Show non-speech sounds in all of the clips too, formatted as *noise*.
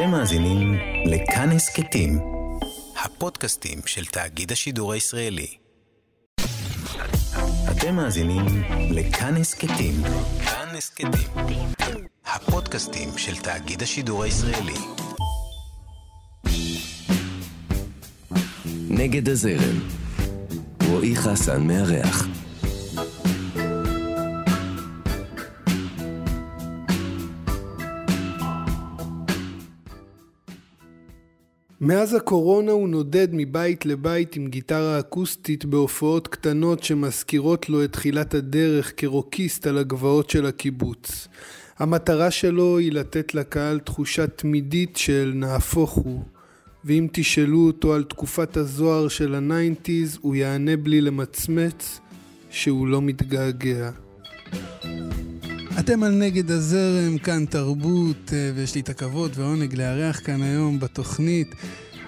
אתם מאזינים לכאן הסכתים, הפודקאסטים של תאגיד השידור הישראלי. אתם מאזינים לכאן הסכתים, כאן הסכתים, הפודקאסטים של תאגיד השידור הישראלי. נגד הזרם, רועי חסן מארח. מאז הקורונה הוא נודד מבית לבית עם גיטרה אקוסטית בהופעות קטנות שמזכירות לו את תחילת הדרך כרוקיסט על הגבעות של הקיבוץ. המטרה שלו היא לתת לקהל תחושה תמידית של נהפוך הוא, ואם תשאלו אותו על תקופת הזוהר של ה nineties הוא יענה בלי למצמץ שהוא לא מתגעגע. אתם על נגד הזרם, כאן תרבות, אה, ויש לי את הכבוד והעונג לארח כאן היום בתוכנית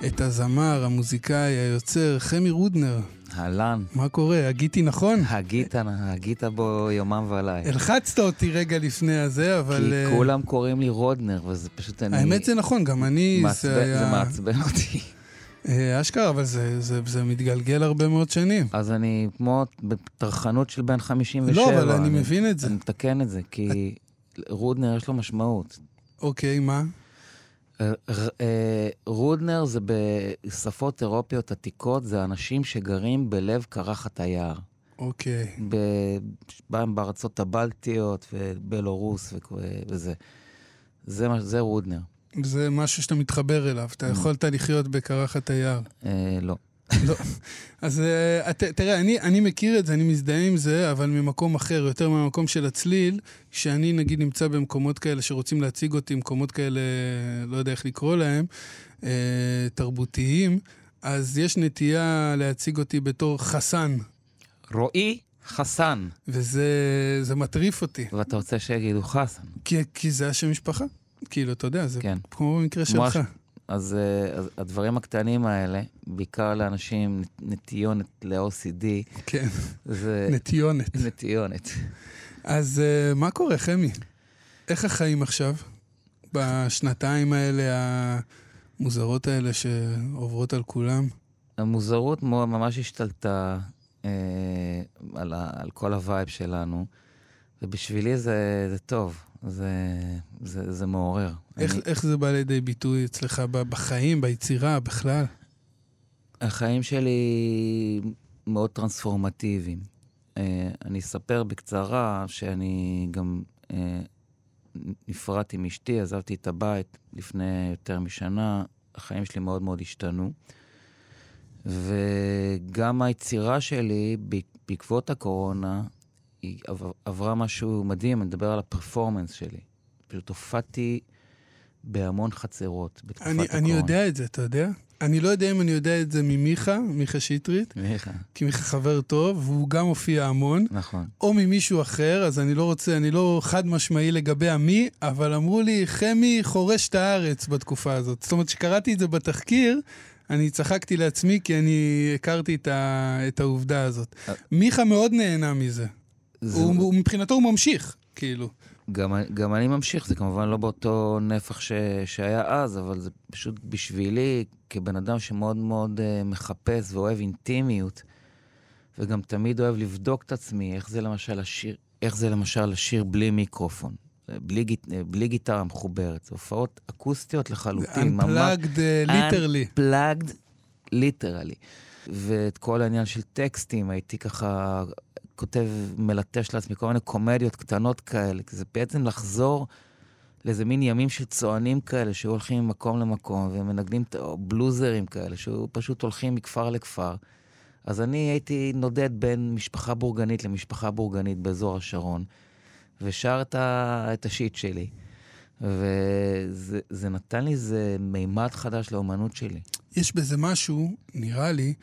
את הזמר, המוזיקאי, היוצר, חמי רודנר. אהלן. מה קורה? הגיתי נכון? הגית, הגית בו יומם ולילה. הלחצת אותי רגע לפני הזה, אבל... כי אה, כולם קוראים לי רודנר, וזה פשוט אני... האמת זה נכון, גם אני... מעצבן, זה היה- זה מעצבן אותי. אה, אשכרה, אבל זה, זה, זה מתגלגל הרבה מאוד שנים. אז אני כמו בטרחנות של בן 57. לא, אבל אני מבין את זה. אני מתקן את זה, כי רודנר יש לו משמעות. אוקיי, מה? אה, אה, רודנר זה בשפות אירופיות עתיקות, זה אנשים שגרים בלב קרחת היער. אוקיי. בארצות הבלטיות ובלורוס וזה. זה, זה רודנר. זה משהו שאתה מתחבר אליו, אתה יכולת לחיות בקרחת היער. אה, לא. *laughs* לא. אז אה, תראה, אני, אני מכיר את זה, אני מזדהה עם זה, אבל ממקום אחר, יותר מהמקום של הצליל, שאני נגיד נמצא במקומות כאלה שרוצים להציג אותי, מקומות כאלה, לא יודע איך לקרוא להם, אה, תרבותיים, אז יש נטייה להציג אותי בתור חסן, רועי חסן. וזה זה מטריף אותי, ואתה רוצה שיגידו חסן. כי, כי זה השם משפחה. כאילו, אתה יודע, זה כן. כמו במקרה שלך. אז, אה, אז הדברים הקטנים האלה, בעיקר לאנשים נת- נטיונת ל-OCD, כן, זה נטיונת. נטיונת. אז אה, מה קורה, חמי? איך החיים עכשיו? בשנתיים האלה המוזרות האלה שעוברות על כולם? המוזרות מו- ממש השתלטה אה, על, ה- על כל ה vibe שלנו, ובשבילי זה, זה טוב, זה, זה, זה מעורר. איך, אני, איך זה בא לידי ביטוי אצלך בחיים, ביצירה, בכלל? החיים שלי מאוד טרנספורמטיביים. אה, אני אספר בקצרה שאני גם אה, נפרדתי מאשתי, עזבתי את הבית לפני יותר משנה, החיים שלי מאוד מאוד השתנו. וגם היצירה שלי, בעקבות הקורונה, היא עב- עברה משהו מדהים, אני מדבר על הפרפורמנס שלי. פשוט הופעתי בהמון חצרות בתקופת אני, הקורונה. אני יודע את זה, אתה יודע? אני לא יודע אם אני יודע את זה ממיכה, מיכה שטרית, מיכה, כי מיכה חבר טוב, והוא גם הופיע המון, נכון. או ממישהו אחר, אז אני לא רוצה, אני לא חד משמעי לגבי המי, אבל אמרו לי, חמי חורש את הארץ בתקופה הזאת. זאת אומרת, כשקראתי את זה בתחקיר, אני צחקתי לעצמי כי אני הכרתי את, ה, את העובדה הזאת. אה. מיכה מאוד נהנה מזה. זה- הוא, הוא, מבחינתו הוא ממשיך, כאילו. גם, גם אני ממשיך, זה כמובן לא באותו נפח ש, שהיה אז, אבל זה פשוט בשבילי, כבן אדם שמאוד מאוד uh, מחפש ואוהב אינטימיות, וגם תמיד אוהב לבדוק את עצמי, איך זה למשל לשיר, איך זה למשל לשיר בלי מיקרופון, בלי, גיט- בלי גיטרה מחוברת. זה הופעות אקוסטיות לחלוטין, Unplugged uh, literally. Unplugged, ליטרלי. ואת כל העניין של טקסטים, הייתי ככה כותב, מלטש לעצמי כל מיני קומדיות קטנות כאלה, כי זה בעצם לחזור לאיזה מין ימים של צוענים כאלה, שהיו הולכים ממקום למקום ומנגנים בלוזרים כאלה, שהיו פשוט הולכים מכפר לכפר. אז אני הייתי נודד בין משפחה בורגנית למשפחה בורגנית באזור השרון, ושר את, ה, את השיט שלי. וזה זה נתן לי איזה מימד חדש לאומנות שלי. יש בזה משהו, נראה לי,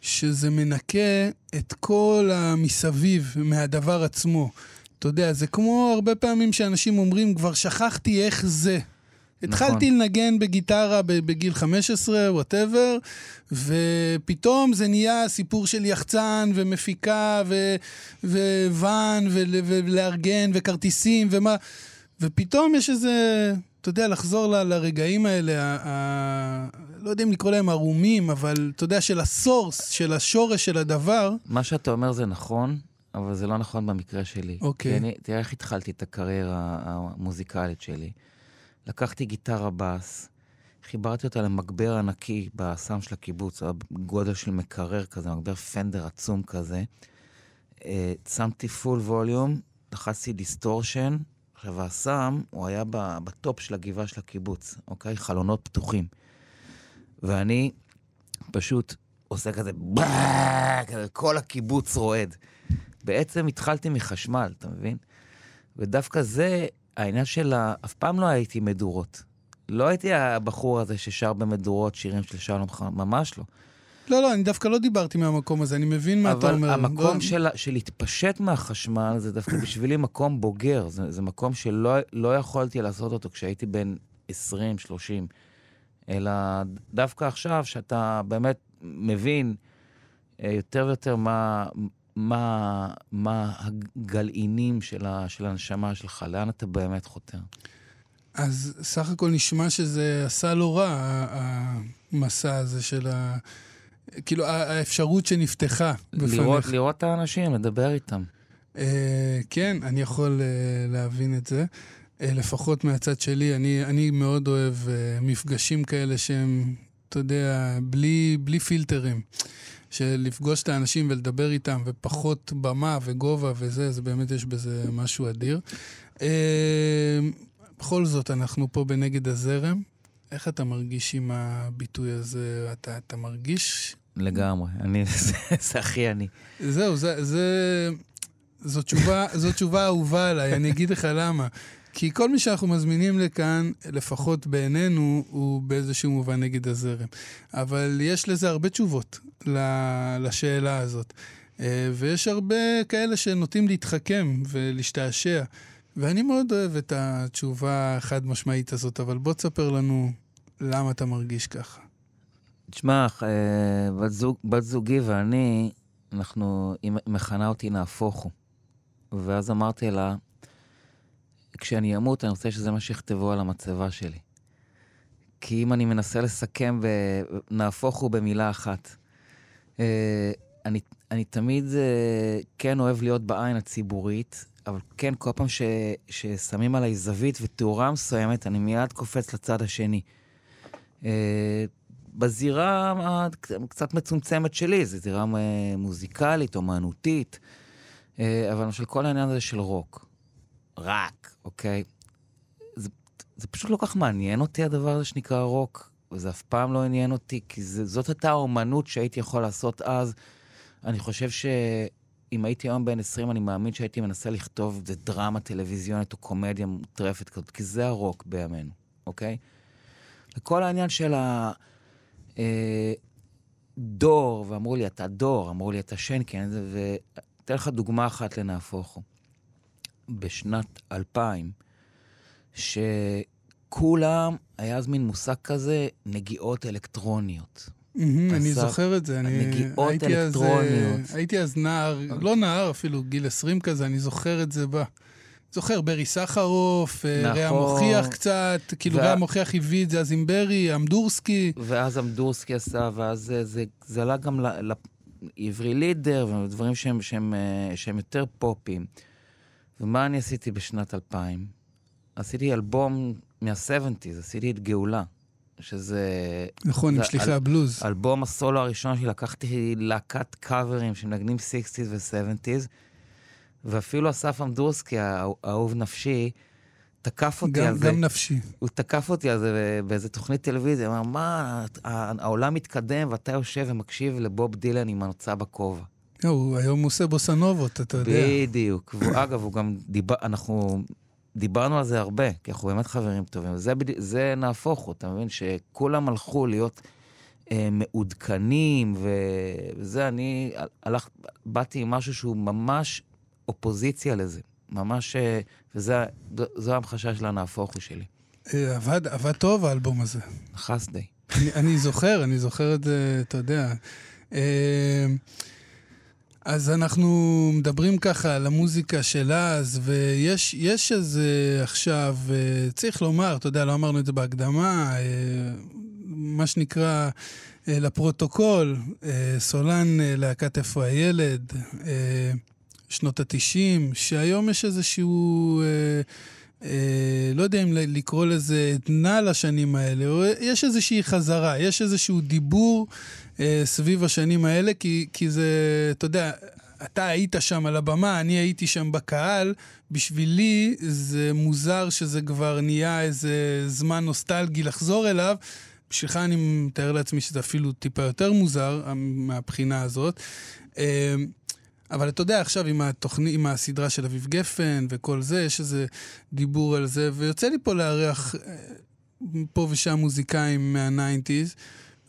שזה מנקה את כל המסביב מהדבר עצמו. אתה יודע, זה כמו הרבה פעמים שאנשים אומרים, כבר שכחתי איך זה. התחלתי לנגן בגיטרה בגיל 15, whatever, ופתאום זה נהיה סיפור של יחצן ומפיקה ו- ואן ול- ולארגן וכרטיסים ומה, ופתאום יש איזה אתה יודע, לחזור ל, לרגעים האלה, ה, ה, לא יודע אם לקרוא להם ערומים, אבל אתה יודע, של ה source, של השורש של הדבר. מה שאתה אומר זה נכון, אבל זה לא נכון במקרה שלי. אוקיי. אני, תראה איך התחלתי את הקריירה המוזיקלית שלי. לקחתי גיטרה בס, חיברתי אותה למגבר ענקי באסם של הקיבוץ, גודל של מקרר כזה, מגבר פנדר עצום כזה. אה, שמתי full volume, לחצתי distortion. עכשיו, האסם, הוא היה בטופ של הגבעה של הקיבוץ, אוקיי? חלונות פתוחים. ואני פשוט עושה כזה, כזה, כל הקיבוץ רועד. בעצם התחלתי מחשמל, אתה מבין? ודווקא זה, העניין של ה... אף פעם לא הייתי מדורות. לא הייתי הבחור הזה ששר במדורות שירים של שלום חנוך, ממש לא. לא, לא, אני דווקא לא דיברתי מהמקום הזה, אני מבין מה אתה אומר. אבל המקום לא... של, של להתפשט מהחשמל זה דווקא *coughs* בשבילי מקום בוגר. זה, זה מקום שלא לא יכולתי לעשות אותו כשהייתי בן 20, 30. אלא דווקא עכשיו, שאתה באמת מבין אה, יותר ויותר מה, מה, מה הגלעינים של, ה, של הנשמה שלך, לאן אתה באמת חותר. אז סך הכל נשמע שזה עשה לא רע, המסע הזה של ה... כאילו, האפשרות שנפתחה בפניך. לראות, לראות את האנשים, לדבר איתם. Uh, כן, אני יכול uh, להבין את זה. Uh, לפחות מהצד שלי, אני, אני מאוד אוהב uh, מפגשים כאלה שהם, אתה יודע, בלי, בלי פילטרים. של לפגוש את האנשים ולדבר איתם, ופחות במה וגובה וזה, זה באמת יש בזה משהו אדיר. Uh, בכל זאת, אנחנו פה בנגד הזרם. איך אתה מרגיש עם הביטוי הזה? אתה, אתה מרגיש... לגמרי, אני, *laughs* זה, זה הכי אני. זהו, זה, זה, זו תשובה, זו תשובה אהובה עליי, אני אגיד לך למה. כי כל מי שאנחנו מזמינים לכאן, לפחות בעינינו, הוא באיזשהו מובן נגד הזרם. אבל יש לזה הרבה תשובות לשאלה הזאת. אה, ויש הרבה כאלה שנוטים להתחכם ולהשתעשע. ואני מאוד אוהב את התשובה החד משמעית הזאת, אבל בוא תספר לנו למה אתה מרגיש ככה. תשמע, אה, בת, זוג, בת זוגי ואני, אנחנו, היא מכנה אותי נהפוך הוא. ואז אמרתי לה, כשאני אמות, אני רוצה שזה מה שיכתבו על המצבה שלי. כי אם אני מנסה לסכם ונהפוך הוא במילה אחת, אה, אני, אני תמיד אה, כן אוהב להיות בעין הציבורית, אבל כן, כל פעם ש, ששמים עליי זווית ותאורה מסוימת, אני מיד קופץ לצד השני. אה, בזירה הקצת מצומצמת שלי, זו זירה מוזיקלית, אומנותית, אבל למשל כל העניין הזה של רוק. רק, אוקיי? זה, זה פשוט לא כך מעניין אותי הדבר הזה שנקרא רוק, וזה אף פעם לא עניין אותי, כי זה, זאת הייתה האומנות שהייתי יכול לעשות אז. אני חושב שאם הייתי היום בן 20, אני מאמין שהייתי מנסה לכתוב איזה דרמה טלוויזיונית או קומדיה מוטרפת כזאת, כי זה הרוק בימינו, אוקיי? וכל העניין של הדור, אה, ואמרו לי, אתה דור, אמרו לי, אתה שנקין, ואתן לך דוגמה אחת לנהפוך הוא. בשנת 2000, שכולם, היה אז מין מושג כזה, נגיעות אלקטרוניות. אני זוכר את זה, אני נגיעות אלקטרוניות. אז, הייתי אז נער, לא נער אפילו, גיל 20 כזה, אני זוכר את זה בה. זוכר, ברי סחרוף, אה, נכון. רע מוכיח קצת, כאילו וה... רע מוכיח הביא את זה אז עם ברי, אמדורסקי. ואז אמדורסקי עשה, ואז זה, זה, זה עלה גם לעברי לידר, ודברים שהם, שהם, אה, שהם יותר פופים. ומה אני עשיתי בשנת 2000? עשיתי אלבום מה-70's, עשיתי את גאולה, שזה... נכון, עם שליחי אל, הבלוז. אלבום הסולו הראשון שלי, לקחתי להקת קאברים שמנגנים 60's ו-70's, ואפילו אסף אמדורסקי, האהוב נפשי, תקף אותי גם, על זה. גם נפשי. הוא תקף אותי על זה באיזה תוכנית טלוויזיה, הוא אמר, מה, העולם מתקדם ואתה יושב ומקשיב לבוב דילן עם הנוצה בכובע. לא, הוא היום עושה בוסנובות, אתה יודע. בדיוק. *coughs* אגב, הוא גם דיבר, אנחנו דיברנו על זה הרבה, כי אנחנו באמת חברים טובים. זה, זה נהפוך הוא, אתה מבין? שכולם הלכו להיות אה, מעודכנים, וזה, אני הלך, באתי עם משהו שהוא ממש אופוזיציה לזה. ממש, אה, וזו ההמחשה של הנהפוך הוא שלי. אה, עבד, עבד טוב האלבום הזה. חס די. אני, אני זוכר, אני זוכר את זה, אתה יודע. אה, אז אנחנו מדברים ככה על המוזיקה של אז, ויש יש איזה עכשיו, אה, צריך לומר, אתה יודע, לא אמרנו את זה בהקדמה, אה, מה שנקרא לפרוטוקול, סולן להקת איפה הילד, שנות התשעים, שהיום יש איזשהו... אה, לא יודע אם לקרוא לזה עדנה לשנים האלה, יש איזושהי חזרה, יש איזשהו דיבור אה, סביב השנים האלה, כי, כי זה, אתה יודע, אתה היית שם על הבמה, אני הייתי שם בקהל, בשבילי זה מוזר שזה כבר נהיה איזה זמן נוסטלגי לחזור אליו. בשבילך אני מתאר לעצמי שזה אפילו טיפה יותר מוזר מהבחינה הזאת. אה, אבל אתה יודע, עכשיו עם, התוכני, עם הסדרה של אביב גפן וכל זה, יש איזה דיבור על זה, ויוצא לי פה לארח אה, פה ושם מוזיקאים מהניינטיז,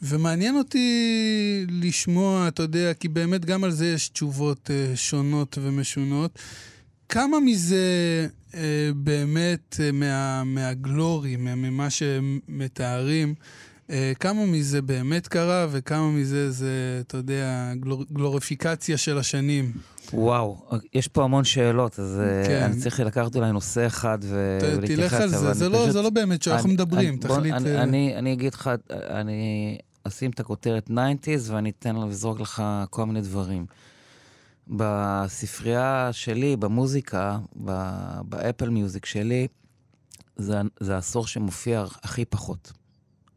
ומעניין אותי לשמוע, אתה יודע, כי באמת גם על זה יש תשובות uh, שונות ומשונות. כמה מזה uh, באמת uh, מה, מהגלורי, ממה שמתארים, אה, כמה מזה באמת קרה וכמה מזה זה, אתה יודע, גלור, גלוריפיקציה של השנים? וואו, יש פה המון שאלות, אז אה, כן. אני צריך לקחת אולי נושא אחד ולהתייחס. תלך על זה, זה לא, זה לא באמת שאנחנו מדברים, אני, תחליט... בוא, אני, אני, אני אגיד לך, אני אשים את הכותרת 90's ואני אתן לזרוק לך כל מיני דברים. בספרייה שלי, במוזיקה, באפל מיוזיק שלי, זה, זה העשור שמופיע הכי פחות.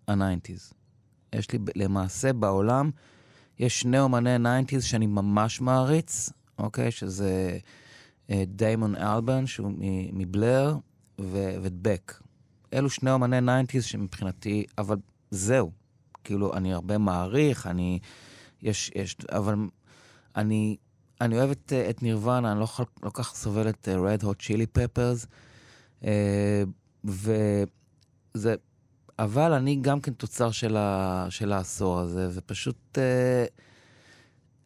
ה-90's. יש לי למעשה בעולם, יש שני אומני 90's שאני ממש מעריץ, אוקיי? שזה דיימון אה, אלבן, שהוא מבלר, ודבק. אלו שני אומני 90's שמבחינתי, אבל זהו. כאילו, אני הרבה מעריך, אני... יש, יש, אבל אני, אני אוהב את, את נירוונה, אני לא, לא כל כך סובל את אה, Hot Chili Peppers, אה, וזה אבל אני גם כן תוצר של, ה, של העשור הזה, ופשוט אה,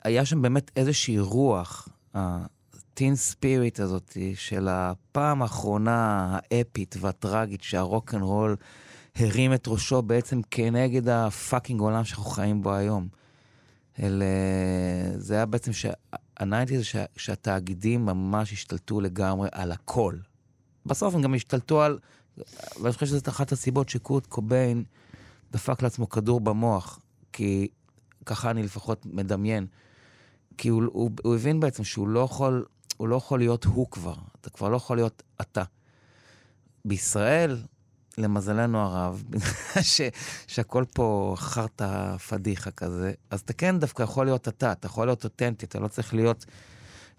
היה שם באמת איזושהי רוח, ה teen spirit הזאת, של הפעם האחרונה האפית והטראגית שהרוק אנד רול הרים את ראשו בעצם כנגד ה fucking עולם שאנחנו חיים בו היום. אל, זה היה בעצם, ה nineties שהתאגידים ממש השתלטו לגמרי על הכל. בסוף הם גם השתלטו על ואני חושב שזאת אחת הסיבות שקורט קוביין דפק לעצמו כדור במוח, כי ככה אני לפחות מדמיין. כי הוא, הוא, הוא הבין בעצם שהוא לא יכול, הוא לא יכול להיות הוא כבר, אתה כבר לא יכול להיות אתה. בישראל, למזלנו הרב, *laughs* ש, שהכל פה חרטא פדיחה כזה, אז אתה כן דווקא יכול להיות אתה, אתה יכול להיות אותנטי, אתה לא צריך להיות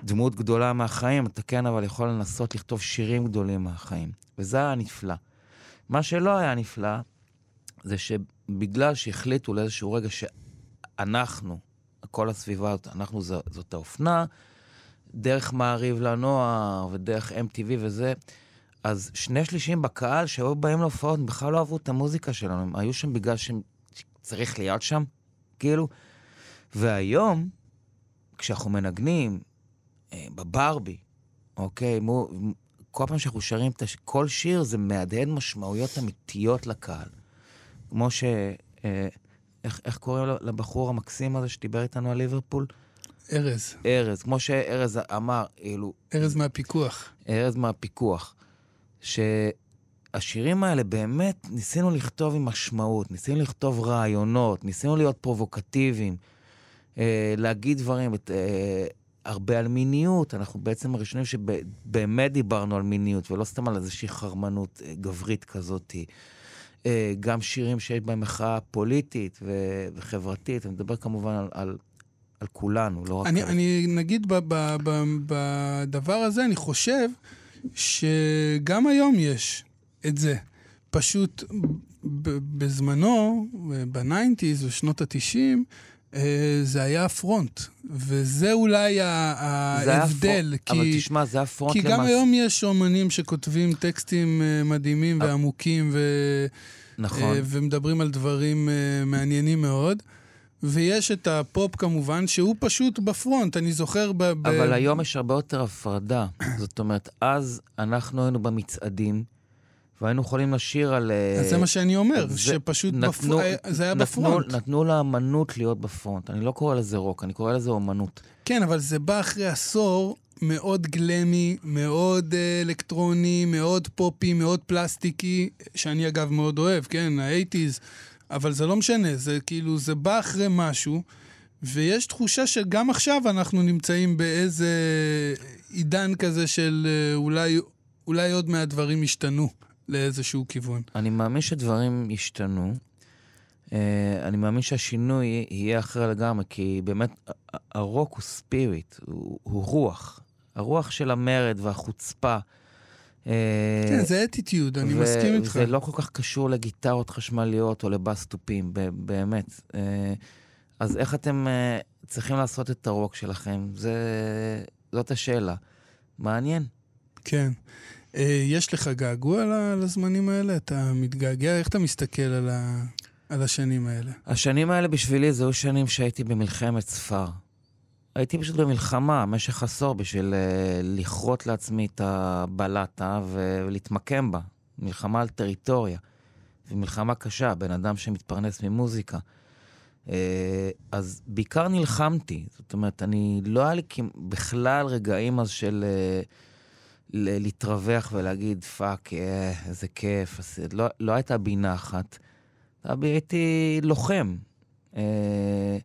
דמות גדולה מהחיים, אתה כן אבל יכול לנסות לכתוב שירים גדולים מהחיים. וזה היה נפלא. מה שלא היה נפלא, זה שבגלל שהחליטו לאיזשהו רגע שאנחנו, כל הסביבה אנחנו ז, זאת האופנה, דרך מעריב לנוער ודרך MTV וזה, אז שני שלישים בקהל שהיו באים להופעות, בכלל לא אהבו את המוזיקה שלנו, הם היו שם בגלל שהם צריך להיות שם, כאילו. והיום, כשאנחנו מנגנים אה, בברבי, אוקיי, מו, כל פעם שאנחנו שרים את הש... כל שיר זה מהדהד משמעויות אמיתיות לקהל. כמו ש... אה, איך, איך קוראים לבחור המקסים הזה שדיבר איתנו על ליברפול? ארז. ארז, כמו שארז אמר, אילו... ארז מהפיקוח. ארז מהפיקוח. שהשירים האלה באמת, ניסינו לכתוב עם משמעות, ניסינו לכתוב רעיונות, ניסינו להיות פרובוקטיביים, אה, להגיד דברים, אה, הרבה על מיניות. אנחנו בעצם הראשונים שבאמת דיברנו על מיניות, ולא סתם על איזושהי חרמנות אה, גברית כזאת. אה, גם שירים שיש בהם מחאה פוליטית ו- וחברתית, אני מדבר כמובן על, על, על כולנו, לא רק אני, על... אני נגיד ב- ב- ב- בדבר הזה, אני חושב שגם היום יש את זה. פשוט בזמנו, ב nineties, בשנות התשעים, אה, זה היה ה front, וזה אולי ההבדל. הפר... כי, אבל תשמע, זה ה front למעשה. כי גם היום יש אומנים שכותבים טקסטים אה, מדהימים אבל... ועמוקים, ו... נכון. אה, ומדברים על דברים מעניינים מאוד. ויש את הפופ כמובן, שהוא פשוט ב front, אני זוכר ב... ב... אבל היום יש הרבה יותר הפרדה. *coughs* זאת אומרת, אז אנחנו היינו במצעדים, והיינו יכולים לשיר על... אז אה, זה מה שאני אומר, זה- שפשוט נתנו- בפר... זה היה נתנו- ב front. נתנו לאמנות להיות ב front. אני לא קורא לזה רוק, אני קורא לזה אומנות. כן, אבל זה בא אחרי עשור מאוד גלמי, מאוד אה, אלקטרוני, מאוד פופי, מאוד פלסטיקי, שאני אגב מאוד אוהב, כן, האייטיז, אבל זה לא משנה, זה כאילו, זה בא אחרי משהו, ויש תחושה שגם עכשיו אנחנו נמצאים באיזה עידן כזה של אה, אולי, אולי עוד מהדברים ישתנו לאיזשהו כיוון. אני מאמין שדברים ישתנו. Uh, אני מאמין שהשינוי יהיה אחר לגמרי, כי באמת הרוק הוא ספיריט, הוא, הוא רוח. הרוח של המרד והחוצפה. אה, כן, זה אטיטיוד, אני מסכים איתך. וזה לא כל כך קשור לגיטרות חשמליות או לבאס תופים, באמת. אה, אז איך אתם אה, צריכים לעשות את הרוק שלכם? זה, זאת השאלה. מעניין. כן. יש לך געגוע לזמנים האלה? אתה מתגעגע? איך אתה מסתכל על, ה... על השנים האלה? השנים האלה בשבילי זה היו שנים שהייתי במלחמת ספר. הייתי פשוט במלחמה במשך עשור בשביל uh, לכרות לעצמי את הבלטה ולהתמקם בה. מלחמה על טריטוריה. ומלחמה קשה, בן אדם שמתפרנס ממוזיקה. אה, אז בעיקר נלחמתי. זאת אומרת, אני, לא היה לי בכלל רגעים אז של ל- להתרווח ולהגיד, fuck, אה, איזה כיף. אז, לא, לא הייתה בי נחת. אני הייתי לוחם. אה,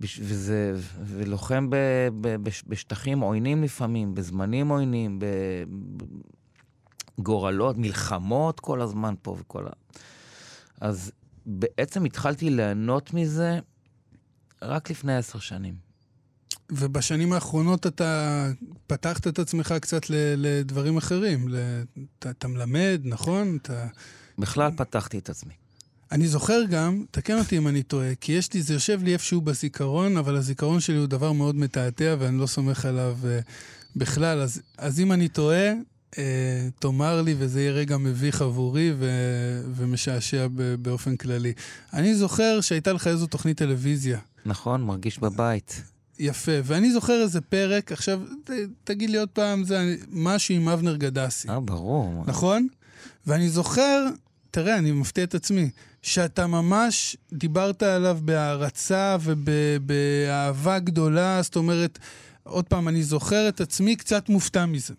וזה, ולוחם ב, ב, בש, בשטחים עוינים לפעמים, בזמנים עוינים, בגורלות, מלחמות כל הזמן פה וכל ה... אז בעצם התחלתי ליהנות מזה רק לפני עשר שנים. ובשנים האחרונות אתה פתחת את עצמך קצת ל- לדברים אחרים. ל- אתה, אתה מלמד, נכון? אתה... בכלל פתחתי את עצמי. אני זוכר גם, תקן אותי אם אני טועה, כי יש לי, זה יושב לי איפשהו בזיכרון, אבל הזיכרון שלי הוא דבר מאוד מתעתע ואני לא סומך עליו uh, בכלל. אז, אז אם אני טועה, uh, תאמר לי וזה יהיה רגע מביך עבורי ו- ומשעשע ב- באופן כללי. אני זוכר שהייתה לך איזו תוכנית טלוויזיה. נכון? מרגיש בבית. יפה, ואני זוכר איזה פרק, עכשיו ת, תגיד לי עוד פעם, זה משהו עם אבנר גדסי, אה, ברור. נכון? ואני זוכר, תראה, אני מפתיע את עצמי, שאתה ממש דיברת עליו בהערצה ובאהבה גדולה, זאת אומרת, עוד פעם, אני זוכר את עצמי קצת מופתע מזה.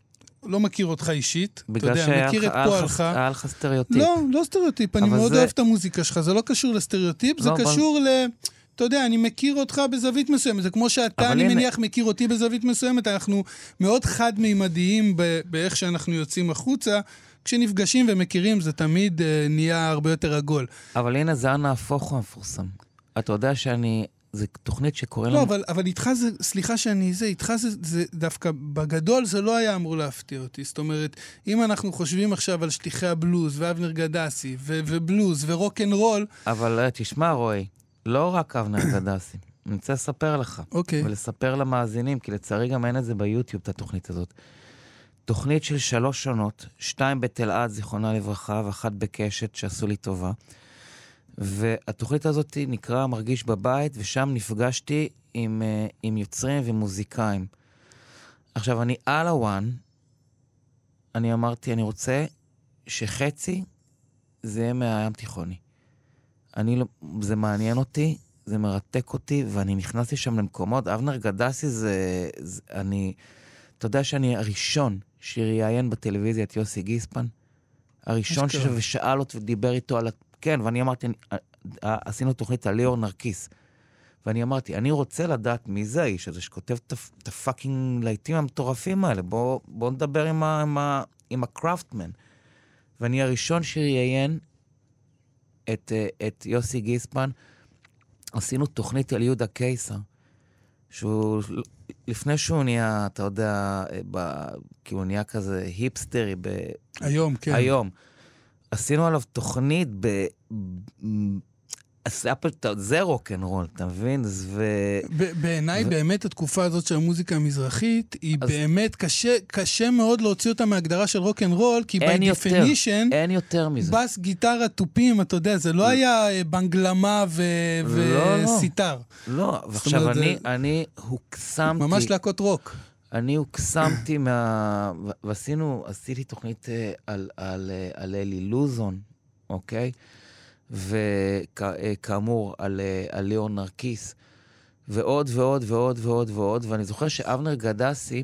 לא מכיר אותך אישית, אתה בגלל יודע, שהיה מכיר את פועלך. היה לך סטריאוטיפ. לא, לא סטריאוטיפ, אני מאוד זה- אוהב את המוזיקה שלך, זה לא קשור לסטריאוטיפ, זה לא, אבל- קשור ל... אתה יודע, אני מכיר אותך בזווית מסוימת, זה כמו שאתה, אני הנה- מניח, מכיר אותי בזווית מסוימת, אנחנו מאוד חד-מימדיים באיך שאנחנו יוצאים החוצה. כשנפגשים ומכירים, זה תמיד אה, נהיה הרבה יותר עגול. אבל הנה, זה הנהפוך הוא המפורסם. אתה יודע שאני... זו תוכנית שקוראים לא, לה... אבל, אבל איתך זה, סליחה שאני זה, איתך זה, זה דווקא, בגדול זה לא היה אמור להפתיע אותי. זאת אומרת, אם אנחנו חושבים עכשיו על שליחי הבלוז, ואבנר גדסי, ו- ובלוז, ו rock and roll, אבל אה, תשמע, רועי, לא רק אבנר *coughs* גדסי. אני רוצה לספר לך, אוקיי. ולספר למאזינים, כי לצערי גם אין את זה ביוטיוב, את התוכנית הזאת. תוכנית של שלוש שונות, שתיים בתלעד, זיכרונה לברכה, ואחת בקשת, שעשו לי טובה. והתוכנית הזאת נקרא מרגיש בבית, ושם נפגשתי עם, אה, עם יוצרים ומוזיקאים. עכשיו, אני על הוואן, אני אמרתי, אני רוצה שחצי זה יהיה מהים תיכוני. אני לא, זה מעניין אותי, זה מרתק אותי, ואני נכנסתי שם למקומות. אבנר גדסי זה, זה... אני... אתה יודע שאני הראשון שראיין בטלוויזיה את יוסי גיספן? הראשון. שישב ושאל אותו ודיבר איתו על... ה- כן, ואני אמרתי, אה, אה, עשינו תוכנית על ליאור נרקיס. ואני אמרתי, אני רוצה לדעת מי זה האיש הזה שכותב את הפאקינג להיטים המטורפים האלה. בוא, בוא נדבר עם, ה, עם, ה, עם הקראפטמן. ואני הראשון שראיין את, אה, את יוסי גיספן. עשינו תוכנית על יהודה קיסר, שהוא, לפני שהוא נהיה, אתה יודע, אה, ב, כי הוא נהיה כזה היפסטרי ב, היום, כן. היום. עשינו עליו תוכנית ב... עשה פה, זה רוקנרול, אתה מבין? ו... בעיניי ו- באמת התקופה הזאת של המוזיקה המזרחית, היא אז- באמת קשה, קשה מאוד להוציא אותה מהגדרה של rock and roll, כי by יותר, definition, אין יותר מזה. בס, גיטרה, תופים, אתה יודע, זה לא היה אה, בנגלמה ו- לא, לא. וסיטר. לא, ועכשיו אומרת, אני, זה- אני הוקסמתי, ממש להקות רוק. אני הוקסמתי מה... ו- ועשינו, עשיתי תוכנית אה, על, על, אה, על אלי לוזון, אוקיי? וכאמור, על, אה, על ליאון נרקיס, ועוד ועוד ועוד ועוד ועוד, ואני זוכר שאבנר גדסי,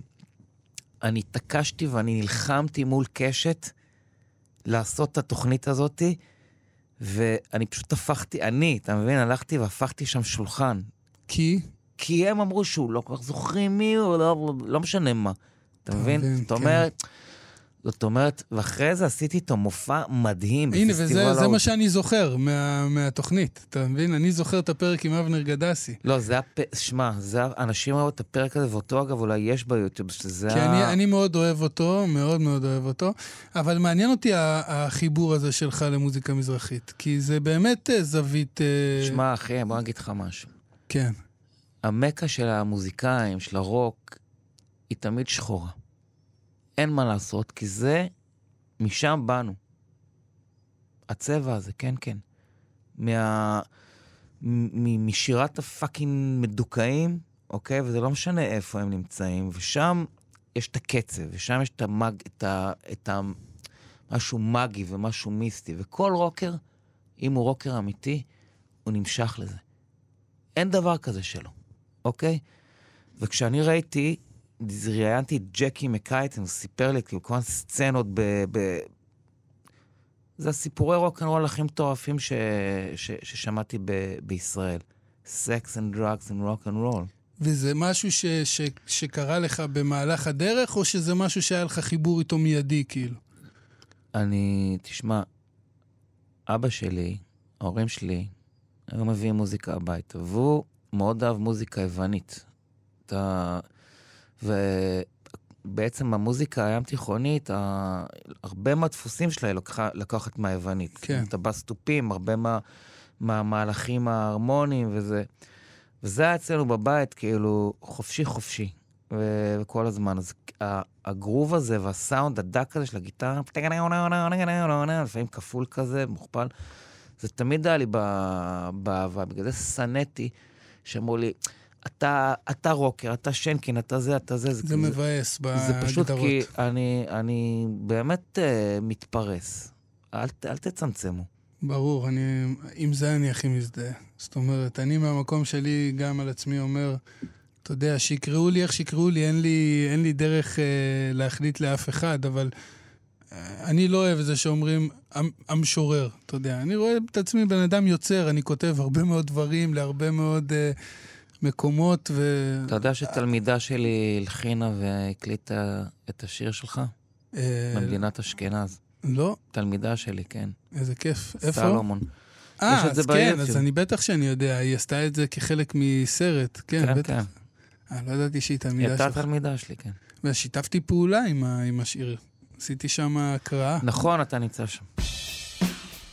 אני התעקשתי ואני נלחמתי מול קשת לעשות את התוכנית הזאתי, ואני פשוט הפכתי, אני, אתה מבין? הלכתי והפכתי שם שולחן. כי? כי הם אמרו שהוא לא כל כך זוכרים מי הוא, לא, לא משנה מה. אתה מבין? זאת כן. זאת אומרת, ואחרי זה עשיתי איתו מופע מדהים הנה, וזה זה. מה שאני זוכר מה, מהתוכנית, אתה מבין? אני זוכר את הפרק עם אבנר גדסי. לא, זה הפ... שמע, זה... אנשים ראו את הפרק הזה, ואותו אגב אולי יש ביוטיוב, שזה כי אני, אני מאוד אוהב אותו, מאוד מאוד אוהב אותו, אבל מעניין אותי ה- החיבור הזה שלך למוזיקה מזרחית, כי זה באמת אה, זווית... אה, שמע, אחי, בוא נגיד לך משהו. כן. המקה של המוזיקאים, של הרוק, היא תמיד שחורה. אין מה לעשות, כי זה, משם באנו. הצבע הזה, כן, כן. מה... מ- משירת ה fucking מדוכאים, אוקיי? וזה לא משנה איפה הם נמצאים, ושם יש את הקצב, ושם יש את המג... את ה... את ה... משהו מגי ומשהו מיסטי, וכל רוקר, אם הוא רוקר אמיתי, הוא נמשך לזה. אין דבר כזה שלא, אוקיי? וכשאני ראיתי, ראיינתי את ג'קי מקייטן, הוא סיפר לי כאילו כל מיני סצנות ב... ב... זה הסיפורי רוקנרול הכי מטורפים ש... ש... ששמעתי ב... בישראל. sex and drugs and rock and roll. וזה משהו ש, ש, שקרה לך במהלך הדרך, או שזה משהו שהיה לך חיבור איתו מיידי, כאילו? אני, תשמע, אבא שלי, ההורים שלי, היו מביאים מוזיקה הביתה, והוא מאוד אהב מוזיקה יוונית. אתה... ובעצם המוזיקה הים תיכונית. הרבה מהדפוסים שלה היא לקחה, לקחת מהיוונית. כן. את הבסטופים, הרבה מה... מהמהלכים ההרמוניים וזה. וזה היה אצלנו בבית, כאילו, חופשי חופשי. ו- וכל הזמן. אז ה- הגרוב הזה והסאונד הדק הזה של הגיטרה, לפעמים כפול כזה, מוכפל, זה תמיד היה לי באהבה. בגלל זה שנאתי, שאמרו לי, אתה, אתה רוקר, אתה שנקין, אתה זה, אתה זה. זה מבאס בהגדרות. זה פשוט כי אני, אני באמת uh, מתפרס. אל, אל תצמצמו. ברור, אני, עם זה אני הכי מזדהה. זאת אומרת, אני מהמקום שלי גם על עצמי אומר, אתה יודע, שיקראו לי איך שיקראו לי, אין לי, אין לי דרך אה, להחליט לאף אחד, אבל אה, אני לא אוהב את זה שאומרים "המ- המשורר, אתה יודע. אני רואה את עצמי בן אדם יוצר, אני כותב הרבה מאוד דברים להרבה מאוד אה, מקומות, ו... אתה יודע שתלמידה שלי הלחינה והקליטה את השיר שלך? אה, במדינת אשכנז. לא, תלמידה שלי, כן. איזה כיף. איפה? סלומון. אה, אז כן, ביוטיוב. אז אני בטח שאני יודע, היא עשתה את זה כחלק מסרט, כן, כן, בטח. כן. אה, לא ידעתי שהיא היא תלמידה הייתה שלך. תלמידה שלי, כן. ושיתפתי פעולה עם, ה, עם השיר. עשיתי שם הקראה. נכון, אתה נמצא שם.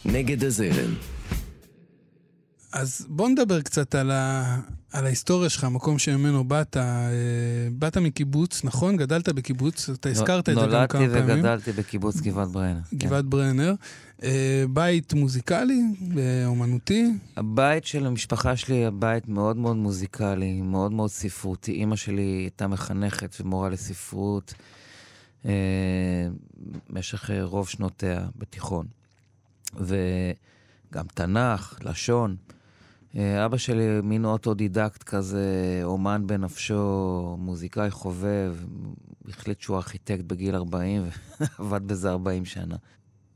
נגד הזרם, אז בוא נדבר קצת על, ה, על ההיסטוריה שלך, המקום שממנו באת. אה, באת מקיבוץ, נכון? גדלת בקיבוץ, אתה הזכרת את זה גם כמה נולדתי פעמים. וגדלתי בקיבוץ גבעת ברנר. כן. גבעת ברנר. אה, בית מוזיקלי, אה, אומנותי. הבית של המשפחה שלי היה בית מאוד מאוד מוזיקלי, מאוד מאוד ספרותי. אימא שלי הייתה מחנכת ומורה לספרות במשך אה, רוב שנותיה בתיכון. וגם תנ"ך, לשון. אה, אבא שלי מין אוטודידקט כזה, אומן בנפשו, מוזיקאי חובב, החליט שהוא ארכיטקט בגיל 40 ועבד *laughs* בזה 40 שנה.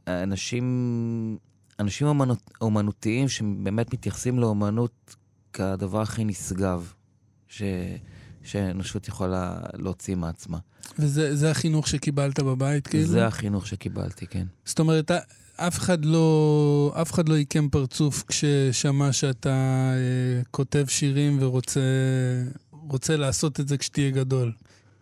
אנשים, אנשים אומנות, אומנותיים שבאמת מתייחסים לאומנות כדבר הכי נשגב ש, שהאנושות יכולה להוציא מעצמה. וזה זה החינוך שקיבלת בבית, כאילו? זה החינוך שקיבלתי, כן. זאת אומרת, אף אחד לא, אף אחד לא עיקם פרצוף כששמע שאתה אה, כותב שירים ורוצה רוצה לעשות את זה כשתהיה גדול.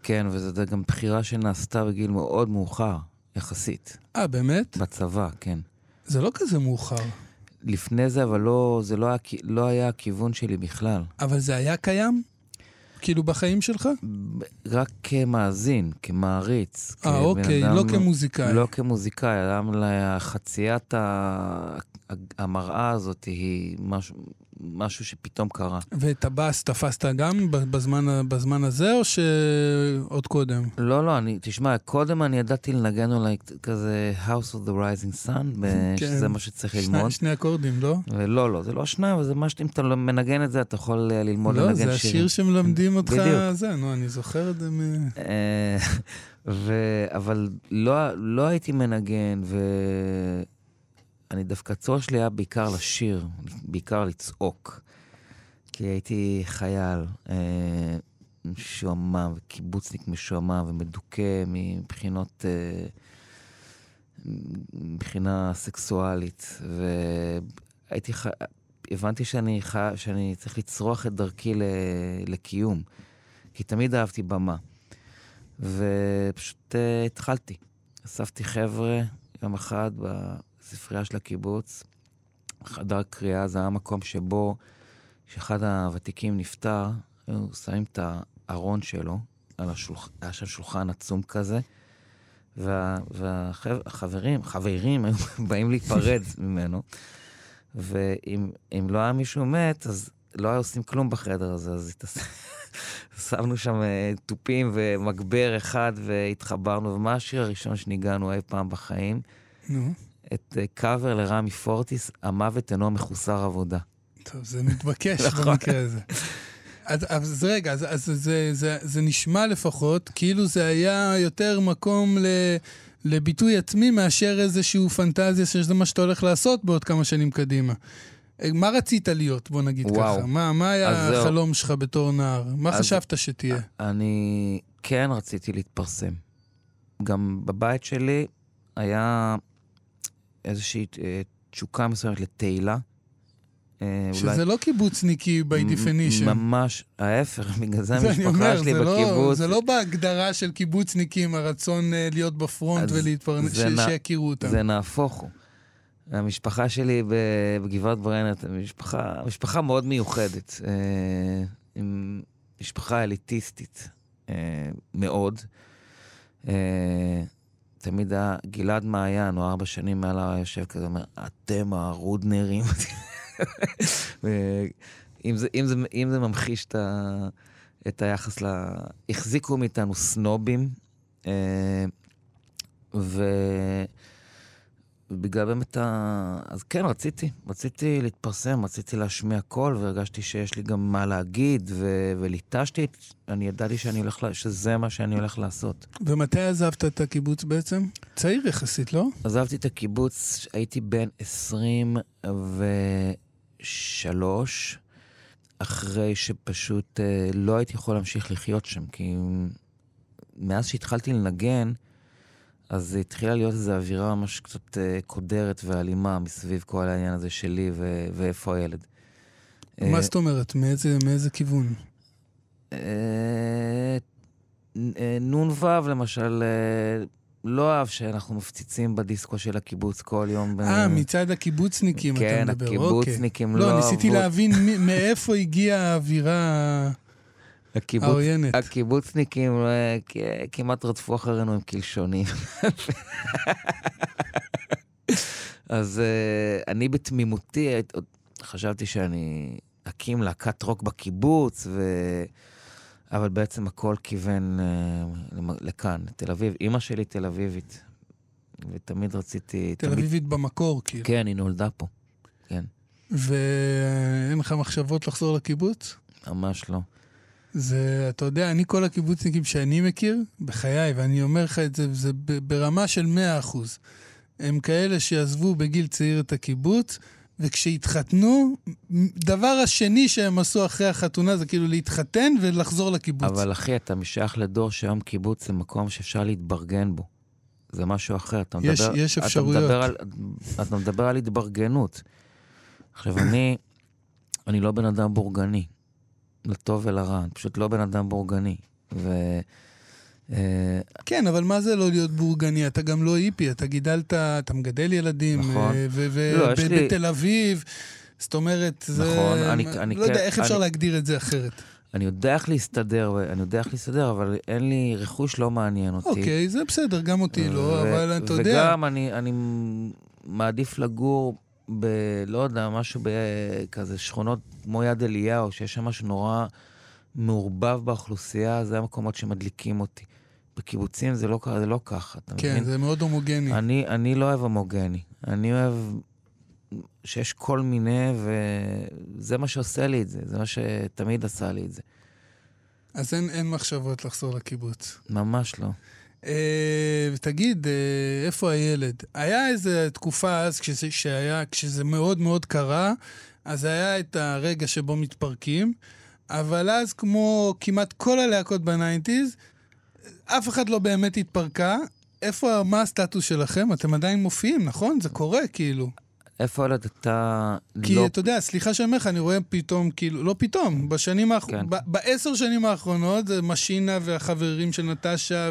כן, וזו גם בחירה שנעשתה בגיל מאוד מאוחר, יחסית. אה, באמת? בצבא, כן. זה לא כזה מאוחר. לפני זה, אבל לא, זה לא היה, לא היה הכיוון שלי בכלל. אבל זה היה קיים? כאילו בחיים שלך? רק כמאזין, כמעריץ. אה, אוקיי, אדם- לא כמוזיקאי. לא כמוזיקאי, אדם לחציית. המראה הזאת היא משהו משהו שפתאום קרה. ואת הבאס תפסת גם בזמן, בזמן הזה, או שעוד קודם? לא, לא, אני, תשמע, קודם אני ידעתי לנגן אולי כזה House of the Rising Sun, *laughs* כן. שזה מה שצריך שני, ללמוד. שני אקורדים, לא? ולא, לא, זה לא שניים, אבל זה מה שאם אתה לא מנגן את זה, אתה יכול אה, ללמוד לא, לנגן שירים. לא, זה השיר שמלמדים אותך, בדיוק. זה, נו, אני זוכר את זה מ... אה, *laughs* ו... אבל לא, לא הייתי מנגן, ואני דווקא הצורך שלי היה בעיקר לשיר, בעיקר לצעוק. כי הייתי חייל אה, משועמם, וקיבוצניק משועמם ומדוכא מבחינות... אה, מבחינה סקסואלית, והייתי ח... הבנתי שאני, ח... שאני צריך לצרוח את דרכי ל... לקיום, כי תמיד אהבתי במה. ופשוט uh, התחלתי. אספתי חבר'ה יום אחד בספרייה של הקיבוץ, חדר קריאה, זה היה מקום שבו, כשאחד הוותיקים נפטר, היו שמים את הארון שלו, על השולח... היה שם שולחן עצום כזה, והחברים, וה... חברים היו *laughs* באים להיפרד ממנו, ואם לא היה מישהו מת, אז לא היו עושים כלום בחדר הזה, אז. *laughs* שמנו שם אה, תופים ומגבר אחד והתחברנו, ומה השיר הראשון שניגענו אי פעם בחיים? נו. את קאבר לרמי פורטיס, המוות אינו מחוסר עבודה. טוב, זה מתבקש במקרה הזה. אז, אז רגע, אז, אז זה, זה, זה נשמע לפחות כאילו זה היה יותר מקום ל, לביטוי עצמי מאשר איזושהי פנטזיה שזה מה שאתה הולך לעשות בעוד כמה שנים קדימה. מה רצית להיות, בוא נגיד וואו. ככה? מה, מה היה החלום שלך בתור נער? מה אז חשבת שתהיה? אני כן רציתי להתפרסם. גם בבית שלי היה איזושהי אה, תשוקה מסוימת לתהילה. אה, שזה אולי... לא קיבוצניקי by definition. ממש, ההפך, *laughs* בגלל זה המשפחה אומר, שלי זה בקיבוץ. לא, זה לא בהגדרה של קיבוצניקים, הרצון uh, להיות בפרונט ולהתפרנס, שיכירו אותם. זה נהפוך הוא. המשפחה שלי בגבעת ברנר, משפחה, משפחה מאוד מיוחדת, אה, משפחה אליטיסטית אה, מאוד. אה, תמיד היה גלעד מעיין, או ארבע שנים מעלה יושב כזה, אומר, אתם הרודנרים. *laughs* אם, זה, אם, זה, אם זה ממחיש את, ה, את היחס ל... החזיקו מאיתנו סנובים, ו... ובגלל באמת ה... אז כן, רציתי, רציתי להתפרסם, רציתי להשמיע קול, והרגשתי שיש לי גם מה להגיד, ו... וליטשתי, אני ידעתי שאני הולך, לה... שזה מה שאני הולך לעשות. ומתי עזבת את הקיבוץ בעצם? צעיר יחסית, לא? עזבתי את הקיבוץ, הייתי בן 23, אחרי שפשוט אה, לא הייתי יכול להמשיך לחיות שם, כי מאז שהתחלתי לנגן, אז התחילה להיות איזו אווירה ממש קצת אה, קודרת ואלימה מסביב כל העניין הזה שלי ו- ואיפה הילד. מה אה, זאת אומרת? מאיזה, מאיזה כיוון? אה, נ"ו למשל, לא אהב שאנחנו מפציצים בדיסקו של הקיבוץ כל יום. אה, מצד הקיבוצניקים כן, אתה מדבר, אוקיי. כן, הקיבוצניקים לא אהבו. לא, ניסיתי להבין מאיפה הגיעה האווירה... הקיבוץ, העוינת. הקיבוצניקים אה, כמעט רדפו אחרינו עם קלשונים. *laughs* אז uh, אני בתמימותי חשבתי שאני אקים להקת רוק בקיבוץ, ו... אבל בעצם הכל כיוון uh, לכאן, תל אביב. אימא שלי תל אביבית, ותמיד רציתי... תל תמיד... אביבית במקור, כאילו. כן, היא נולדה פה, כן. ואין לך מחשבות לחזור לקיבוץ? ממש לא. זה, אתה יודע, אני כל הקיבוצניקים שאני מכיר, בחיי, ואני אומר לך את זה, זה ברמה של 100%. הם כאלה שעזבו בגיל צעיר את הקיבוץ, וכשהתחתנו, דבר השני שהם עשו אחרי החתונה זה כאילו להתחתן ולחזור לקיבוץ. אבל אחי, אתה משייך לדור שהיום קיבוץ זה מקום שאפשר להתברגן בו. זה משהו אחר. אתה יש, מדבר, יש אפשרויות. אתה מדבר, על, אתה מדבר על התברגנות. עכשיו, אני, אני לא בן אדם בורגני. לטוב ולרע, אני פשוט לא בן אדם בורגני. ו... אה, כן, אבל מה זה לא להיות בורגני? אתה גם לא היפי, אתה גידלת, אתה מגדל ילדים, נכון. ובתל לא, אביב, זאת אומרת, זה... נכון, אני, אני לא יודע, איך אפשר להגדיר את זה אחרת? אני יודע איך להסתדר, אני יודע איך להסתדר, אבל אין לי, רכוש לא מעניין אותי. אוקיי, זה בסדר, גם אותי לא, אבל אתה יודע... וגם אני, אני מעדיף לגור ב... לא יודע, משהו בכזה שכונות כמו יד אליהו, שיש שם משהו נורא מעורבב באוכלוסייה, זה המקומות שמדליקים אותי. בקיבוצים זה לא, זה לא ככה, אתה כן, מבין? זה מאוד הומוגני. אני, אני לא אוהב הומוגני. אני אוהב שיש כל מיני, וזה מה שעושה לי את זה. זה מה שתמיד עשה לי את זה. אז אין, אין מחשבות לחזור לקיבוץ. ממש לא. אה, תגיד, אה, איפה הילד? היה איזו תקופה אז, כשזה, שהיה, כשזה מאוד מאוד קרה, אז היה את הרגע שבו מתפרקים, אבל אז, כמו כמעט כל הלהקות בניינטיז, אף אחד לא באמת התפרקה. איפה, מה הסטטוס שלכם? אתם עדיין מופיעים, נכון? זה קורה, כאילו. איפה ילד אתה כי לא... אתה יודע, סליחה שאני אומר לך, אני רואה פתאום, כאילו, לא פתאום, בשנים האחרונות, כן. בעשר שנים האחרונות, זה משינה והחברים של נטשה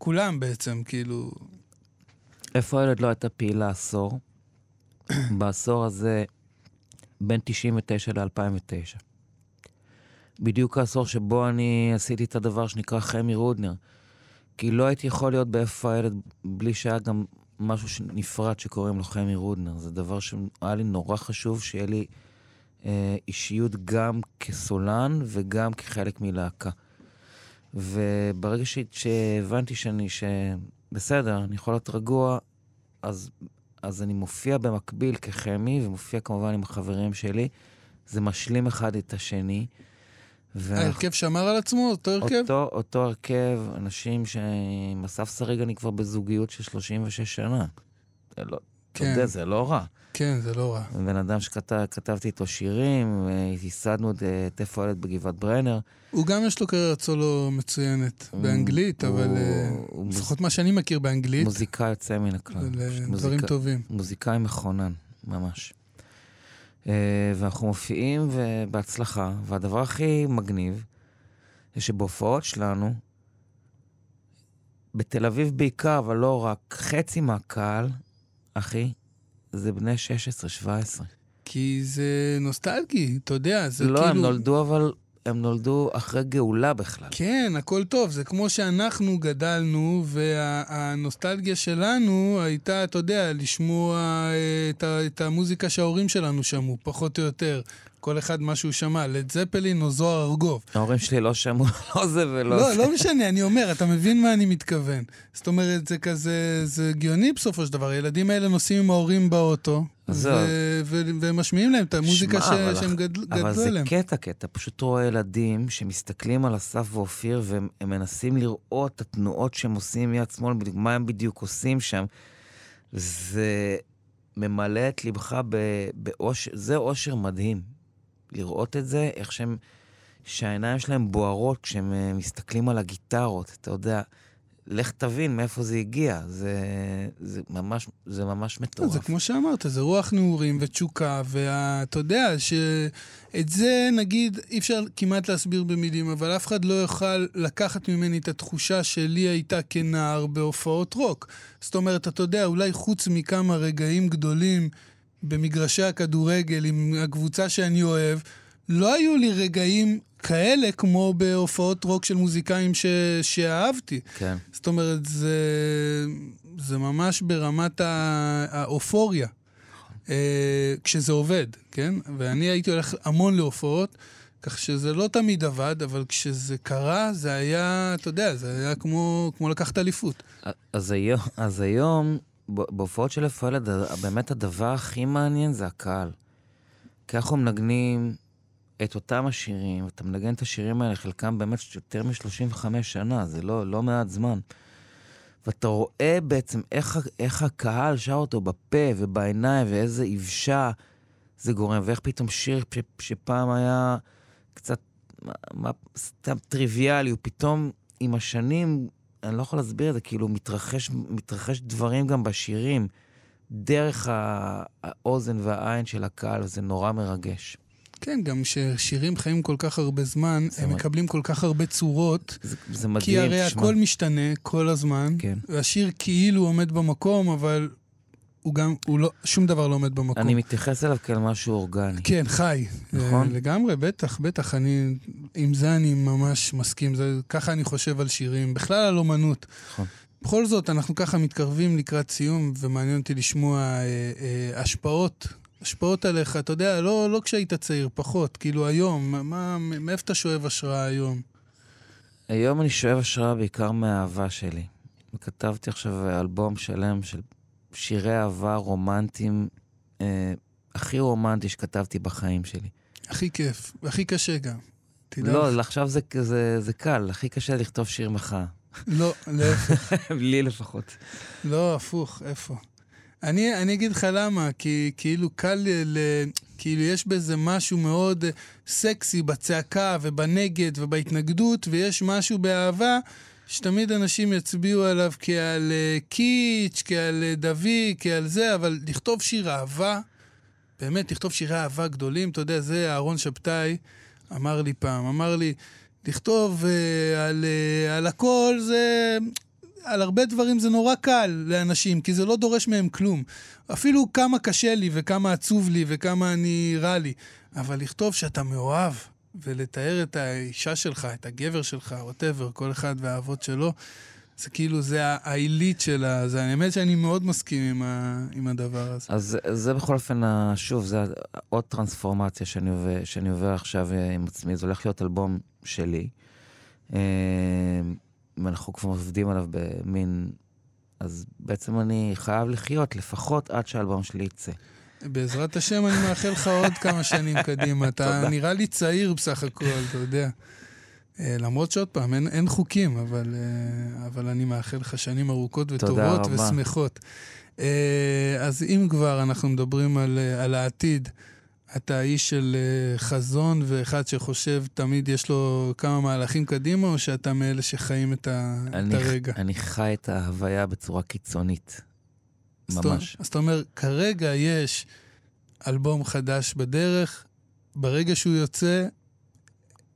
וכולם בעצם, כאילו... איפה הילד לא הייתה פעילה עשור? *coughs* בעשור הזה, בין 99 ל-2009. בדיוק העשור שבו אני עשיתי את הדבר שנקרא חמי רודנר. כי לא הייתי יכול להיות באיפה הילד בלי שהיה גם משהו נפרד שקוראים לו חמי רודנר. זה דבר שהיה לי נורא חשוב שיהיה לי אה, אישיות גם כסולן וגם כחלק מלהקה. וברגע שהבנתי שאני, שבסדר, אני יכול להיות רגוע, אז, אז אני מופיע במקביל כחמי, ומופיע כמובן עם החברים שלי. זה משלים אחד את השני. ואנחנו- ההרכב שמר על עצמו, אותו הרכב? אותו, אותו הרכב, אנשים שעם אסף סריג אני כבר בזוגיות של 36 שנה. זה לא, אתה כן. יודע, זה לא רע. כן, זה לא רע. בן אדם שכתבתי איתו שירים, ייסדנו את איפה הילד בגבעת ברנר. הוא גם יש לו קריירת סולו מצוינת באנגלית, אבל אה, לפחות מה שאני מכיר באנגלית, מוזיקאי יוצא מן הכלל. דברים טובים. מוזיקאי מכונן, ממש. אה, ואנחנו מופיעים בהצלחה, והדבר הכי מגניב, זה שבהופעות שלנו, בתל אביב בעיקר, אבל לא רק, חצי מהקהל, אחי, זה בני 16-17. כי זה נוסטלגי, אתה יודע, זה לא, כאילו... הם נולדו, אבל הם נולדו אחרי גאולה בכלל. כן, הכל טוב. זה כמו שאנחנו גדלנו, והנוסטלגיה שלנו הייתה, אתה יודע, לשמוע אה, את, את המוזיקה שההורים שלנו שמעו, פחות או יותר. כל אחד מה שהוא שמע, לד זפלין או זוהר ארגוב. ההורים שלי לא שמעו *laughs* לא זה ולא לא, זה. לא משנה, אני אומר, אתה מבין מה אני מתכוון. זאת אומרת, זה כזה, זה הגיוני בסופו של דבר. הילדים האלה נוסעים עם ההורים באוטו, ו- ומשמיעים להם את המוזיקה ש- שהם אח- גדל- אבל גדלו זה עליהם. קטע, כי אתה פשוט רואה ילדים שמסתכלים על אסף ואופיר, והם הם מנסים לראות את התנועות שהם עושים מיד שמאל, מה הם בדיוק עושים שם. זה ממלא את ליבך באושר, זה אושר מדהים. לראות את זה, איך שהם, שהעיניים שלהם בוערות כשהם אה, מסתכלים על הגיטרות, אתה יודע. לך תבין מאיפה זה הגיע, זה, זה, ממש, זה ממש מטורף. זה כמו שאמרת, זה רוח נעורים ותשוקה, ואתה יודע שאת זה, נגיד, אי אפשר כמעט להסביר במילים, אבל אף אחד לא יוכל לקחת ממני את התחושה שלי הייתה כנער בהופעות רוק. זאת אומרת, אתה יודע, אולי חוץ מכמה רגעים גדולים במגרשי הכדורגל עם הקבוצה שאני אוהב, לא היו לי רגעים כאלה כמו בהופעות רוק של מוזיקאים ש... שאהבתי. כן. זאת אומרת, זה, זה ממש ברמת האופוריה, אה, כשזה עובד, כן? ואני הייתי הולך המון להופעות, כך שזה לא תמיד עבד, אבל כשזה קרה, זה היה, אתה יודע, זה היה כמו, כמו לקחת אליפות. אז היום, אז היום בהופעות של איפה ילד, ה- באמת הדבר הכי מעניין זה הקהל. כי אנחנו מנגנים את אותם השירים, אתה מנגן את השירים האלה, חלקם באמת יותר מ-35 שנה, זה לא, לא מעט זמן. ואתה רואה בעצם איך, איך הקהל שר אותו בפה ובעיניים, ואיזה יבשה זה גורם, ואיך פתאום שיר ש, שפעם היה קצת, מה, מה, סתם טריוויאלי, הוא פתאום עם השנים אני לא יכול להסביר את זה, כאילו מתרחש, מתרחש דברים גם בשירים, דרך האוזן והעין של הקהל, וזה נורא מרגש. כן, גם ששירים חיים כל כך הרבה זמן, הם מ- מקבלים כל כך הרבה צורות, זה, זה מדהים, כי הרי תשמע. הכל משתנה כל הזמן, כן. והשיר כאילו עומד במקום, אבל הוא גם, הוא לא, שום דבר לא עומד במקום. אני מתייחס אליו כאל משהו אורגני. כן, חי. נכון? אה, לגמרי, בטח, בטח. אני, עם זה אני ממש מסכים. זה, ככה אני חושב על שירים, בכלל על אומנות. נכון. בכל זאת, אנחנו ככה מתקרבים לקראת סיום, ומעניין אותי לשמוע אה, אה, השפעות השפעות עליך, אתה יודע, לא, לא כשהיית צעיר, פחות, כאילו היום, מה, מאיפה אתה שואב השראה היום? היום אני שואב השראה בעיקר מהאהבה שלי. כתבתי עכשיו אלבום שלם של שירי אהבה רומנטיים, אה, הכי רומנטי שכתבתי בחיים שלי. הכי כיף, והכי קשה גם. תדע לא, לך. עכשיו זה, זה, זה קל, הכי קשה לכתוב שיר מחאה. לא, להפך. *laughs* לי לפחות. לא, הפוך, איפה? אני, אני אגיד לך למה, כי כאילו קל ל... כאילו יש בזה משהו מאוד סקסי בצעקה ובנגד ובהתנגדות, ויש משהו באהבה שתמיד אנשים יצביעו עליו כעל אה, קיץ', כעל אה, דבי, כעל זה, אבל לכתוב שיר אהבה, באמת, לכתוב שירי אהבה גדולים, אתה יודע, זה אהרון שבתאי אמר לי פעם, אמר לי, לכתוב אה, על, אה, על הכל זה... על הרבה דברים זה נורא קל לאנשים, כי זה לא דורש מהם כלום. אפילו כמה קשה לי וכמה עצוב לי וכמה אני רע לי. אבל לכתוב שאתה מאוהב ולתאר את האישה שלך, את הגבר שלך, ווטאבר, כל אחד והאהבות שלו, זה כאילו, זה העילית של ה... זה האמת שאני מאוד מסכים עם, ה, עם הדבר הזה. אז זה בכל אופן, שוב, זה עוד טרנספורמציה שאני עובר, שאני עובר עכשיו אה, עם עצמי. זה הולך להיות אלבום שלי. אה, ואנחנו כבר עובדים עליו במין... אז בעצם אני חייב לחיות לפחות עד שהאלבום שלי יצא. בעזרת השם, אני מאחל לך עוד כמה שנים קדימה. אתה. נראה לי צעיר בסך הכל, אתה יודע. אה, למרות שעוד פעם, אין, אין חוקים, אבל, אה, אבל אני מאחל לך שנים ארוכות וטובות. ושמחות. אה, אז אם כבר אנחנו מדברים על, על העתיד, אתה איש של חזון ואחד שחושב תמיד יש לו כמה מהלכים קדימה, או שאתה מאלה שחיים את, ה, את אני, הרגע? אני חי את ההוויה בצורה קיצונית. ממש. אז אתה אומר, כרגע יש אלבום חדש בדרך, ברגע שהוא יוצא,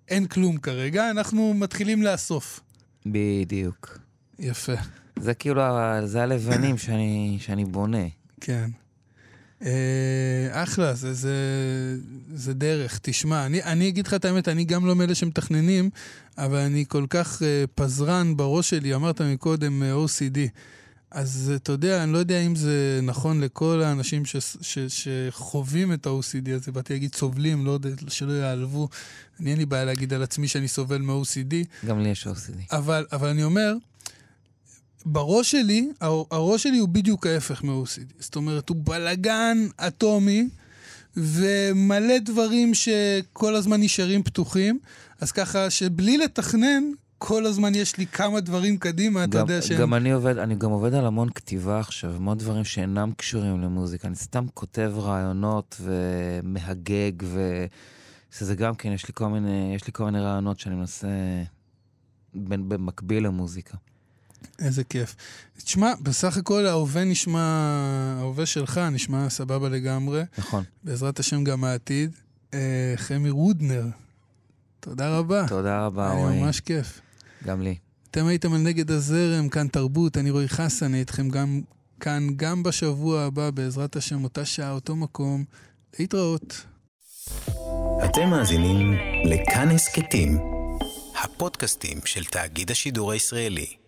אין כלום כרגע, אנחנו מתחילים לאסוף. בדיוק. יפה, זה כאילו, זה הלבנים שאני, שאני בונה. כן. אה, אחלה, זה, זה, זה דרך. תשמע, אני, אני אגיד לך את האמת, אני גם לא מאלה שמתכננים, אבל אני כל כך אה, פזרן בראש שלי, אמרת מקודם אה, OCD. אז אתה יודע, אני לא יודע אם זה נכון לכל האנשים ש, ש, שחווים את ה-OCD הזה, באתי להגיד סובלים, לא יודע, שלא יעלבו. אני אין לי בעיה להגיד על עצמי שאני סובל מ-OCD, גם לי יש OCD. אבל, אבל אני אומר, בראש שלי, הר- הראש שלי הוא בדיוק ההפך מ-OCD. זאת אומרת, הוא בלגן אטומי, ומלא דברים שכל הזמן נשארים פתוחים, אז ככה שבלי לתכנן, כל הזמן יש לי כמה דברים קדימה, אתה יודע שהם... גם אני עובד, אני גם עובד על המון כתיבה עכשיו, המון דברים שאינם קשורים למוזיקה. אני סתם כותב רעיונות ומהגג, ו... שזה גם כן, יש לי כל מיני, יש לי כל מיני רעיונות שאני מנסה במקביל למוזיקה. איזה כיף. תשמע, בסך הכל ההווה נשמע, ההווה שלך נשמע סבבה לגמרי. נכון. בעזרת השם גם העתיד. אה, חמי רודנר, תודה רבה. תודה רבה, היה רועי. ממש כיף. גם לי. אתם הייתם על נגד הזרם, כאן תרבות, אני רועי חסן, אני איתכם גם כאן גם בשבוע הבא, בעזרת השם, אותה שעה, אותו מקום. להתראות. אתם מאזינים לכאן הסכתים, הפודקאסטים של תאגיד השידור הישראלי.